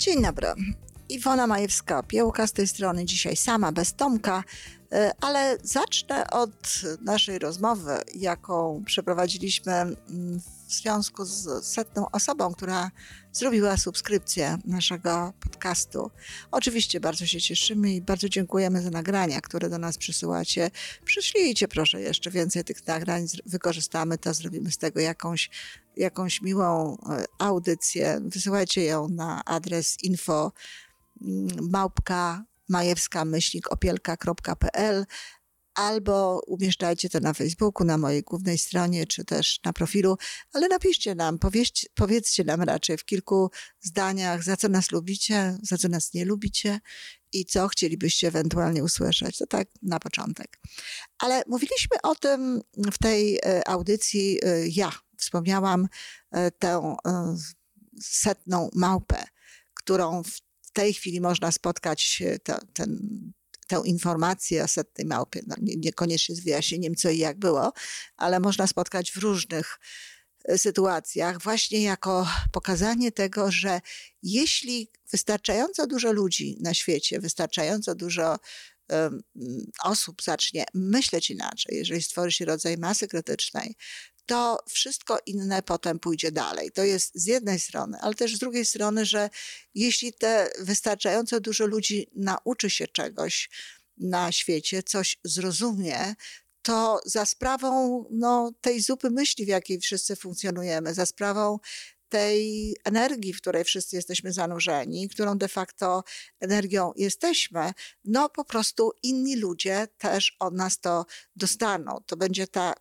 Dzień dobry. Iwona Majewska, piełka z tej strony, dzisiaj sama, bez Tomka, ale zacznę od naszej rozmowy, jaką przeprowadziliśmy mm, w związku z setną osobą, która zrobiła subskrypcję naszego podcastu. Oczywiście bardzo się cieszymy i bardzo dziękujemy za nagrania, które do nas przysyłacie. Przyślijcie proszę jeszcze więcej tych nagrań, wykorzystamy to, zrobimy z tego jakąś, jakąś miłą e, audycję. Wysyłajcie ją na adres info małpka majewska myślnik opielka.pl albo umieszczajcie to na Facebooku, na mojej głównej stronie, czy też na profilu, ale napiszcie nam, powieście, powiedzcie nam raczej w kilku zdaniach, za co nas lubicie, za co nas nie lubicie i co chcielibyście ewentualnie usłyszeć. To tak na początek. Ale mówiliśmy o tym w tej e, audycji, e, ja wspomniałam e, tę setną małpę, którą w w tej chwili można spotkać e, ten, tę informację o setnej małpie, no nie, niekoniecznie z wyjaśnieniem co i jak było, ale można spotkać w różnych e, sytuacjach, właśnie jako pokazanie tego, że jeśli wystarczająco dużo ludzi na świecie, wystarczająco dużo osób zacznie myśleć inaczej, jeżeli stworzy się rodzaj masy krytycznej, to wszystko inne potem pójdzie dalej. To jest z jednej strony, ale też z drugiej strony, że jeśli te wystarczająco dużo ludzi nauczy się czegoś na świecie, coś zrozumie, to za sprawą no, tej zupy myśli, w jakiej wszyscy funkcjonujemy, za sprawą tej energii, w której wszyscy jesteśmy zanurzeni, którą de facto energią jesteśmy, no po prostu inni ludzie też od nas to dostaną. To będzie ta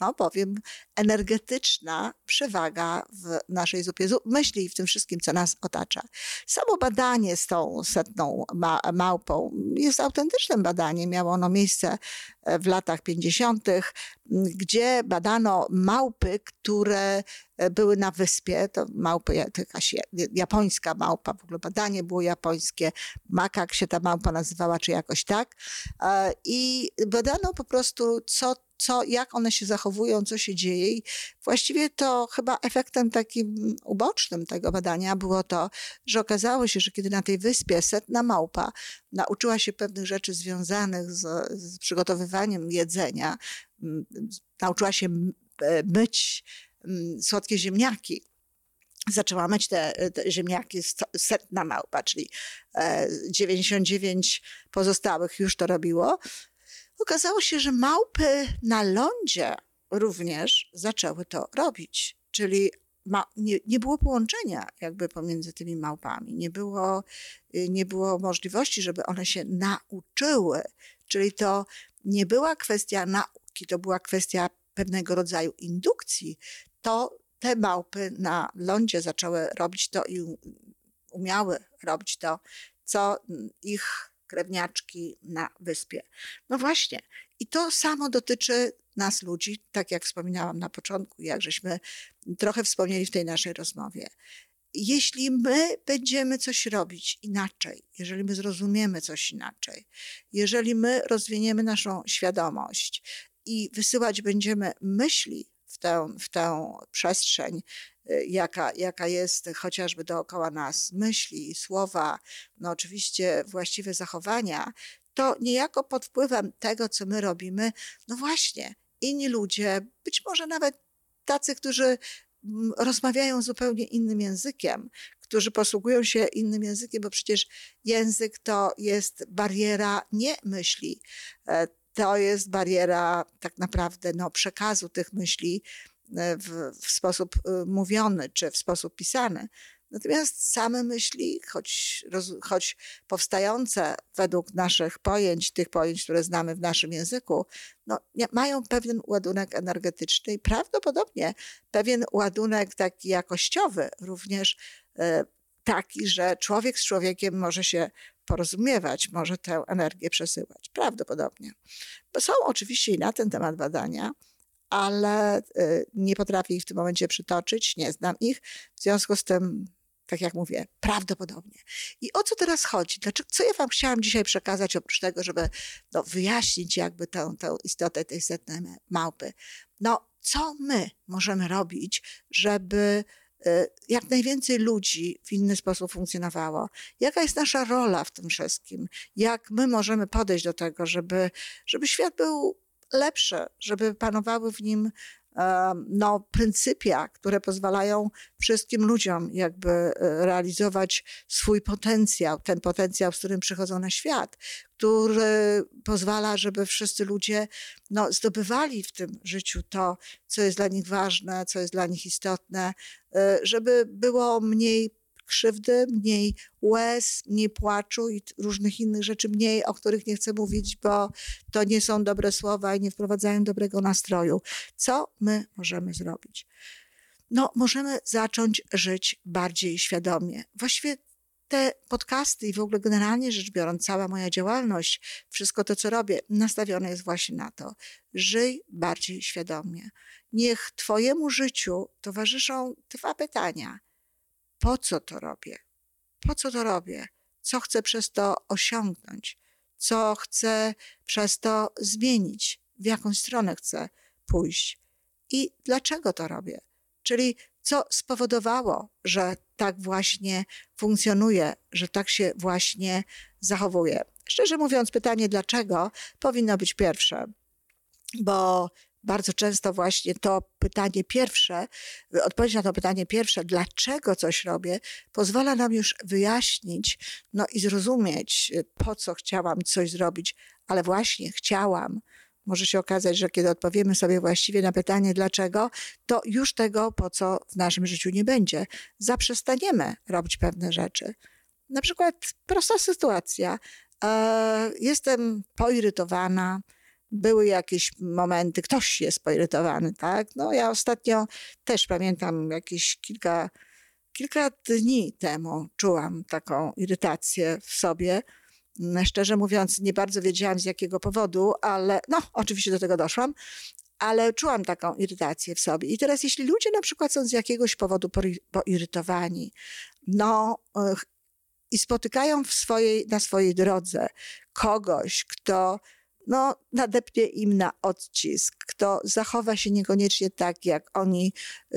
no powiem, energetyczna przewaga w naszej zupie myśli i w tym wszystkim, co nas otacza. Samo badanie z tą setną ma małpą jest autentycznym badaniem. Miało ono miejsce e, w latach 50., gdzie badano małpy, które e, były na wyspie. To małpy, jakaś japońska małpa, w ogóle badanie było japońskie. Makak się ta małpa nazywała, czy jakoś tak. E, I badano po prostu, co co, jak one się zachowują, co się dzieje. I właściwie to chyba efektem takim ubocznym tego badania było to, że okazało się, że kiedy na tej wyspie setna małpa nauczyła się pewnych rzeczy związanych z, z przygotowywaniem jedzenia, nauczyła się e, myć słodkie ziemniaki, zaczęła myć te, te, ziemniaki setna małpa, czyli 99 e, pozostałych już to robiło, Okazało się, że małpy na lądzie również zaczęły to robić, czyli ma, nie, nie, było połączenia jakby pomiędzy tymi małpami, nie było, y, nie było możliwości, żeby one się nauczyły, czyli to nie była kwestia nauki, to była kwestia pewnego rodzaju indukcji. To te małpy na lądzie zaczęły robić to i umiały robić to, co ich krewniaczki na wyspie. No właśnie. I to samo dotyczy nas ludzi, tak jak wspominałam na początku, jak żeśmy trochę wspomnieli w tej naszej rozmowie. Jeśli my będziemy coś robić inaczej, jeżeli my zrozumiemy coś inaczej, jeżeli my rozwiniemy naszą świadomość i wysyłać będziemy myśli w tę, w tę przestrzeń, jaka, jaka jest chociażby dookoła nas, myśli, słowa, no oczywiście właściwe zachowania, to niejako pod wpływem tego, co my robimy, no właśnie, inni ludzie, być może nawet tacy, którzy mm, rozmawiają zupełnie innym językiem, którzy posługują się innym językiem, bo przecież język to jest bariera nie myśli, e, to jest bariera tak naprawdę no, przekazu tych myśli w, w sposób e, mówiony czy w sposób pisany. Natomiast same myśli, choć, choć powstające według naszych pojęć, tych pojęć, które znamy w naszym języku, no, mają pewien ładunek energetyczny i prawdopodobnie pewien ładunek taki jakościowy, również e, taki, że człowiek z człowiekiem może się porozumiewać, może tę energię przesyłać. Prawdopodobnie. Bo są oczywiście i na ten temat badania, ale y, nie potrafię ich w tym momencie przytoczyć, nie znam ich. W związku z tym, tak jak mówię, prawdopodobnie. I o co teraz chodzi? Dlaczego, co ja wam chciałam dzisiaj przekazać, oprócz tego, żeby no, wyjaśnić jakby tę, tę istotę tej setnej małpy? No, co my możemy robić, żeby y, jak najwięcej ludzi w inny sposób funkcjonowało. Jaka jest nasza rola w tym wszystkim? Jak my możemy podejść do tego, żeby, żeby świat był lepszy, żeby panowały w nim no, pryncypia, które pozwalają wszystkim ludziom jakby e, realizować swój potencjał, ten potencjał, z którym przychodzą na świat, który pozwala, żeby wszyscy ludzie no, zdobywali w tym życiu to, co jest dla nich ważne, co jest dla nich istotne, e, żeby było mniej krzywdy, mniej łez, mniej płaczu i różnych innych rzeczy, mniej, o których nie chcę mówić, bo to nie są dobre słowa i nie wprowadzają dobrego nastroju. Co my możemy zrobić? No, możemy zacząć żyć bardziej świadomie. Właściwie te podcasty i w ogóle generalnie rzecz biorąc, cała moja działalność, wszystko to, co robię, nastawione jest właśnie na to. Żyj bardziej świadomie. Niech Twojemu życiu towarzyszą dwa pytania po co to robię? Po co to robię? Co chcę przez to osiągnąć? Co chcę przez to zmienić? W jaką stronę chcę pójść? I dlaczego to robię? Czyli co spowodowało, że tak właśnie funkcjonuje, że tak się właśnie zachowuje? Szczerze mówiąc, pytanie dlaczego powinno być pierwsze, bo bardzo często właśnie to pytanie pierwsze, odpowiedź na to pytanie pierwsze, dlaczego coś robię, pozwala nam już wyjaśnić no i zrozumieć, po co chciałam coś zrobić, ale właśnie chciałam. Może się okazać, że kiedy odpowiemy sobie właściwie na pytanie dlaczego, to już tego po co w naszym życiu nie będzie. Zaprzestaniemy robić pewne rzeczy. Na przykład prosta sytuacja. E, jestem poirytowana, były jakieś momenty, ktoś jest poirytowany, tak? No ja ostatnio też pamiętam jakieś kilka, kilka dni temu czułam taką irytację w sobie. Szczerze mówiąc, nie bardzo wiedziałam z jakiego powodu, ale no, oczywiście do tego doszłam, ale czułam taką irytację w sobie. I teraz, jeśli ludzie na przykład są z jakiegoś powodu poirytowani, no i spotykają swojej, na swojej drodze kogoś, kto no, nadepnie im na odcisk, kto zachowa się niekoniecznie tak, jak oni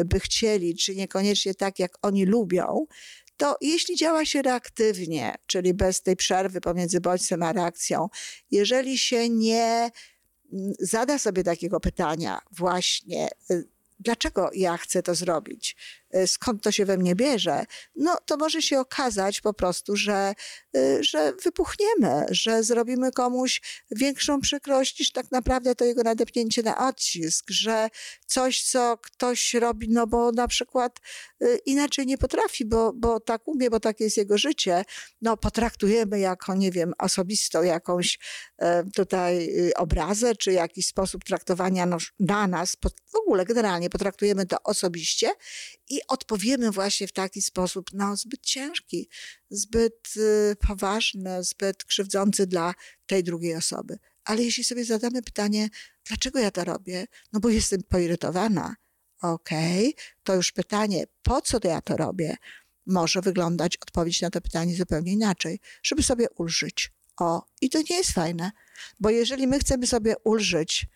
by chcieli, czy niekoniecznie tak, jak oni lubią, to jeśli działa się reaktywnie, czyli bez tej przerwy pomiędzy bodźcem a reakcją, jeżeli się nie mm, zada sobie takiego pytania, właśnie, y, dlaczego ja chcę to zrobić, skąd to się we mnie bierze, no to może się okazać po prostu, że, y, że wypuchniemy, że zrobimy komuś większą przykrość niż tak naprawdę to jego nadepnięcie na odcisk, że coś, co ktoś robi, no bo na przykład y, inaczej nie potrafi, bo, bo tak umie, bo tak jest jego życie, no potraktujemy jako, nie wiem, osobistą jakąś tutaj obrazę, czy jakiś sposób traktowania no, na nas, w ogóle generalnie potraktujemy to osobiście i odpowiemy właśnie w taki sposób, no zbyt ciężki, zbyt y, poważny, zbyt krzywdzący dla tej drugiej osoby. Ale jeśli sobie zadamy pytanie, dlaczego ja to robię? No bo jestem poirytowana. Okej, okay. to już pytanie, po co to ja to robię? Może wyglądać odpowiedź na to pytanie zupełnie inaczej, żeby sobie ulżyć. O, i to nie jest fajne, bo jeżeli my chcemy sobie ulżyć,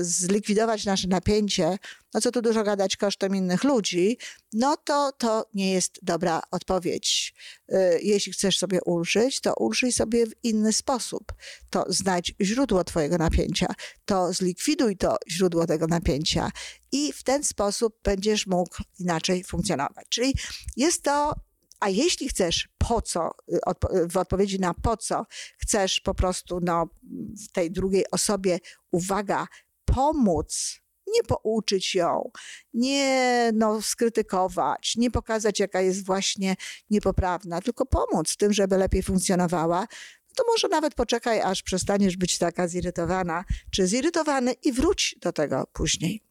zlikwidować nasze napięcie, no co tu dużo gadać kosztem innych ludzi, no to to nie jest dobra odpowiedź. Y, jeśli chcesz sobie ulżyć, to ulżyj sobie w inny sposób. To znajdź źródło twojego napięcia, to zlikwiduj to źródło tego napięcia i w ten sposób będziesz mógł inaczej funkcjonować. Czyli jest to a jeśli chcesz po co, y, w odpowiedzi na po co, chcesz po prostu no, w tej drugiej osobie, uwaga, pomóc, nie pouczyć ją, nie no, skrytykować, nie pokazać, jaka jest właśnie niepoprawna, tylko pomóc w tym, żeby lepiej funkcjonowała, to może nawet poczekaj, aż przestaniesz być taka zirytowana czy zirytowany i wróć do tego później.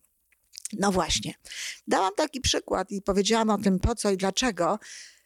No właśnie. Dałam taki przykład i powiedziałam o tym po co i dlaczego, Y,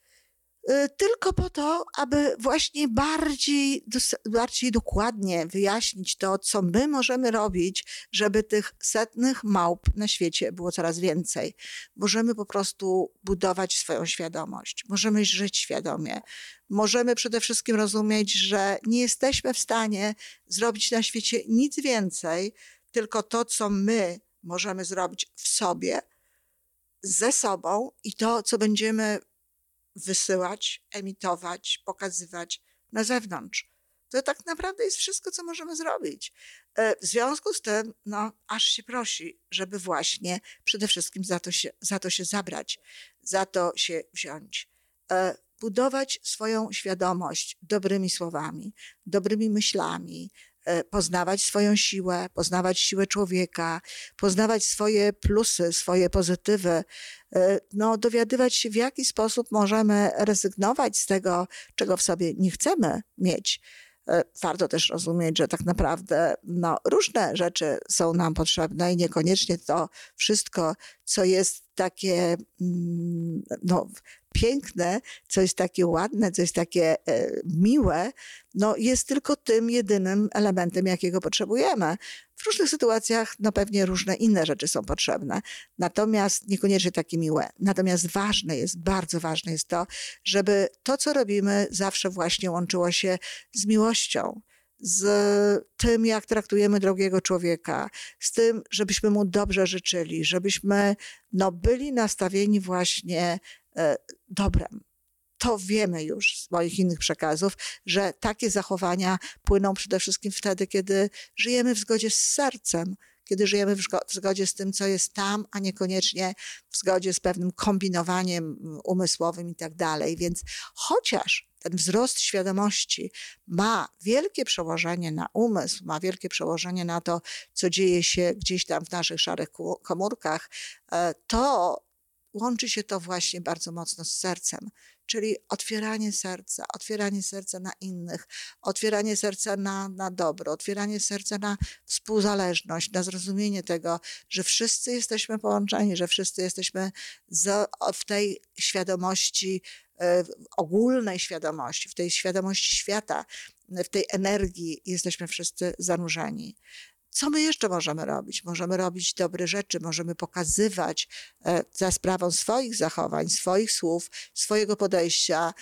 tylko po to, aby właśnie bardziej, bardziej dokładnie wyjaśnić to, co my możemy robić, żeby tych setnych małp na świecie było coraz więcej. Możemy po prostu budować swoją świadomość, możemy żyć świadomie. Możemy przede wszystkim rozumieć, że nie jesteśmy w stanie zrobić na świecie nic więcej, tylko to, co my możemy zrobić w sobie, ze sobą i to, co będziemy wysyłać, emitować, pokazywać na zewnątrz. To tak naprawdę jest wszystko, co możemy zrobić. E, w związku z tym, no, aż się prosi, żeby właśnie przede wszystkim za to się, za to się zabrać, za to się wziąć. E, budować swoją świadomość dobrymi słowami, dobrymi myślami, poznawać swoją siłę, poznawać siłę człowieka, poznawać swoje plusy, swoje pozytywy, no, dowiadywać się, w jaki sposób możemy rezygnować z tego, czego w sobie nie chcemy mieć. E, warto też rozumieć, że tak naprawdę no, różne rzeczy są nam potrzebne i niekoniecznie to wszystko, co jest takie mm, no, piękne, co jest takie ładne, co jest takie e, miłe, no jest tylko tym jedynym elementem, jakiego potrzebujemy. W różnych sytuacjach no pewnie różne inne rzeczy są potrzebne, natomiast niekoniecznie takie miłe. Natomiast ważne jest, bardzo ważne jest to, żeby to, co robimy, zawsze właśnie łączyło się z miłością z tym, jak traktujemy drugiego człowieka, z tym, żebyśmy mu dobrze życzyli, żebyśmy no, byli nastawieni właśnie e, dobrem. To wiemy już z moich innych przekazów, że takie zachowania płyną przede wszystkim wtedy, kiedy żyjemy w zgodzie z sercem, kiedy żyjemy w zgodzie z tym, co jest tam, a niekoniecznie w zgodzie z pewnym kombinowaniem umysłowym i tak dalej. Więc chociaż ten wzrost świadomości ma wielkie przełożenie na umysł, ma wielkie przełożenie na to, co dzieje się gdzieś tam w naszych szarych komórkach, e, to łączy się to właśnie bardzo mocno z sercem, czyli otwieranie serca, otwieranie serca na innych, otwieranie serca na, na dobro, otwieranie serca na współzależność, na zrozumienie tego, że wszyscy jesteśmy połączeni, że wszyscy jesteśmy w tej świadomości, e, ogólnej świadomości, w tej świadomości świata, w tej energii jesteśmy wszyscy zanurzeni. Co my jeszcze możemy robić? Możemy robić dobre rzeczy, możemy pokazywać e, za sprawą swoich zachowań, swoich słów, swojego podejścia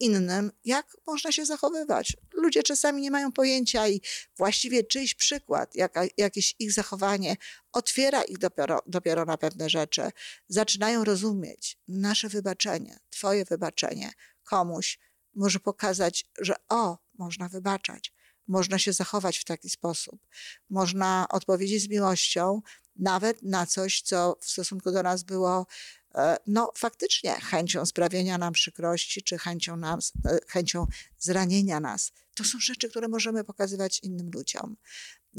innym, jak można się zachowywać. Ludzie czasami nie mają pojęcia i właściwie czyjś przykład, jaka, jakieś ich zachowanie otwiera ich dopiero, dopiero na pewne rzeczy. Zaczynają rozumieć nasze wybaczenie, Twoje wybaczenie komuś może pokazać, że o, można wybaczać można się zachować w taki sposób. Można odpowiedzieć z miłością nawet na coś, co w stosunku do nas było e, no faktycznie chęcią sprawienia nam przykrości, czy chęcią, nas, e, chęcią zranienia nas. To są rzeczy, które możemy pokazywać innym ludziom.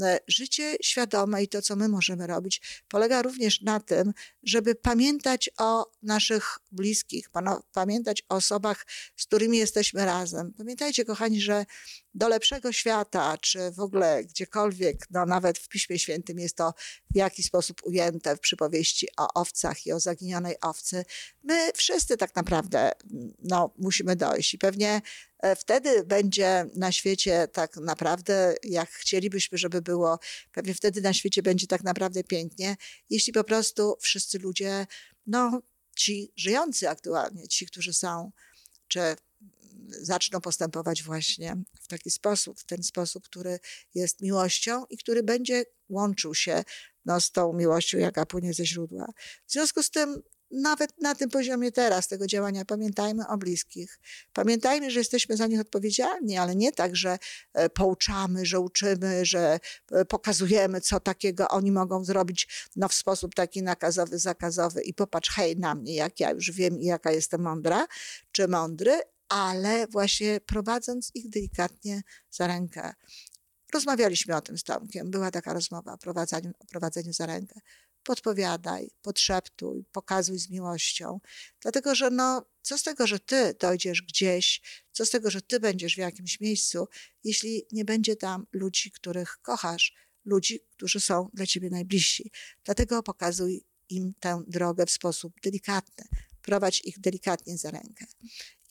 E, życie świadome i to, co my możemy robić, polega również na tym, żeby pamiętać o naszych bliskich, pamiętać o osobach, z którymi jesteśmy razem. Pamiętajcie, kochani, że do lepszego świata, czy w ogóle gdziekolwiek, no nawet w Piśmie Świętym jest to w jakiś sposób ujęte w przypowieści o owcach i o zaginionej owcy, my wszyscy tak naprawdę no, musimy dojść. I pewnie e, wtedy będzie na świecie tak naprawdę, jak chcielibyśmy, żeby było, pewnie wtedy na świecie będzie tak naprawdę pięknie, jeśli po prostu wszyscy ludzie, no ci żyjący aktualnie, ci, którzy są, czy zaczną postępować właśnie w taki sposób, w ten sposób, który jest miłością i który będzie łączył się no, z tą miłością, jaka płynie ze źródła. W związku z tym nawet na tym poziomie teraz tego działania pamiętajmy o bliskich. Pamiętajmy, że jesteśmy za nich odpowiedzialni, ale nie tak, że e, pouczamy, że uczymy, że e, pokazujemy, co takiego oni mogą zrobić no, w sposób taki nakazowy, zakazowy i popatrz, hej, na mnie, jak ja już wiem i jaka jestem mądra czy mądry, ale właśnie prowadząc ich delikatnie za rękę. Rozmawialiśmy o tym z Tomkiem, była taka rozmowa o prowadzeniu, o prowadzeniu za rękę. Podpowiadaj, podszeptuj, pokazuj z miłością. Dlatego, że no, co z tego, że ty dojdziesz gdzieś, co z tego, że ty będziesz w jakimś miejscu, jeśli nie będzie tam ludzi, których kochasz, ludzi, którzy są dla ciebie najbliżsi. Dlatego pokazuj im tę drogę w sposób delikatny, prowadź ich delikatnie za rękę.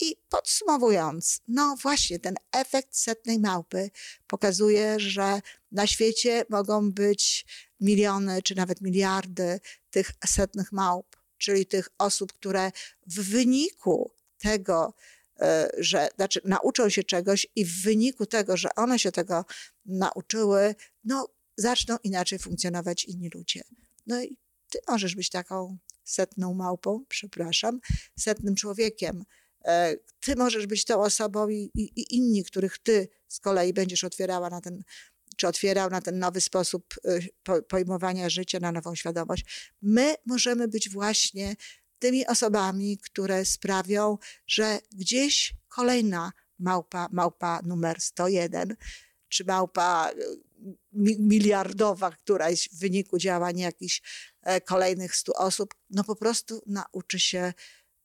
I podsumowując, no właśnie, ten efekt setnej małpy pokazuje, że na świecie mogą być miliony czy nawet miliardy tych setnych małp, czyli tych osób, które w wyniku tego, e, że znaczy nauczą się czegoś i w wyniku tego, że one się tego nauczyły, no zaczną inaczej funkcjonować inni ludzie. No i ty możesz być taką setną małpą, przepraszam, setnym człowiekiem. E, ty możesz być tą osobą i, i, i inni, których ty z kolei będziesz otwierała na ten, czy otwierał na ten nowy sposób e, pojmowania życia, na nową świadomość. My możemy być właśnie tymi osobami, które sprawią, że gdzieś kolejna małpa, małpa numer 101, czy małpa miliardowa, która jest w wyniku działań jakichś e, kolejnych stu osób, no po prostu nauczy się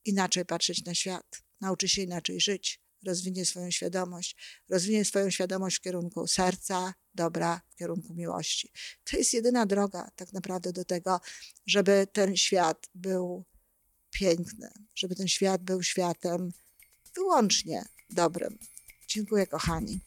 inaczej patrzeć na świat, nauczy się inaczej żyć, rozwinie swoją świadomość, rozwinie swoją świadomość w kierunku serca, dobra, w kierunku miłości. To jest jedyna droga tak naprawdę do tego, żeby ten świat był piękny, żeby ten świat był światem wyłącznie dobrym. Dziękuję, kochani.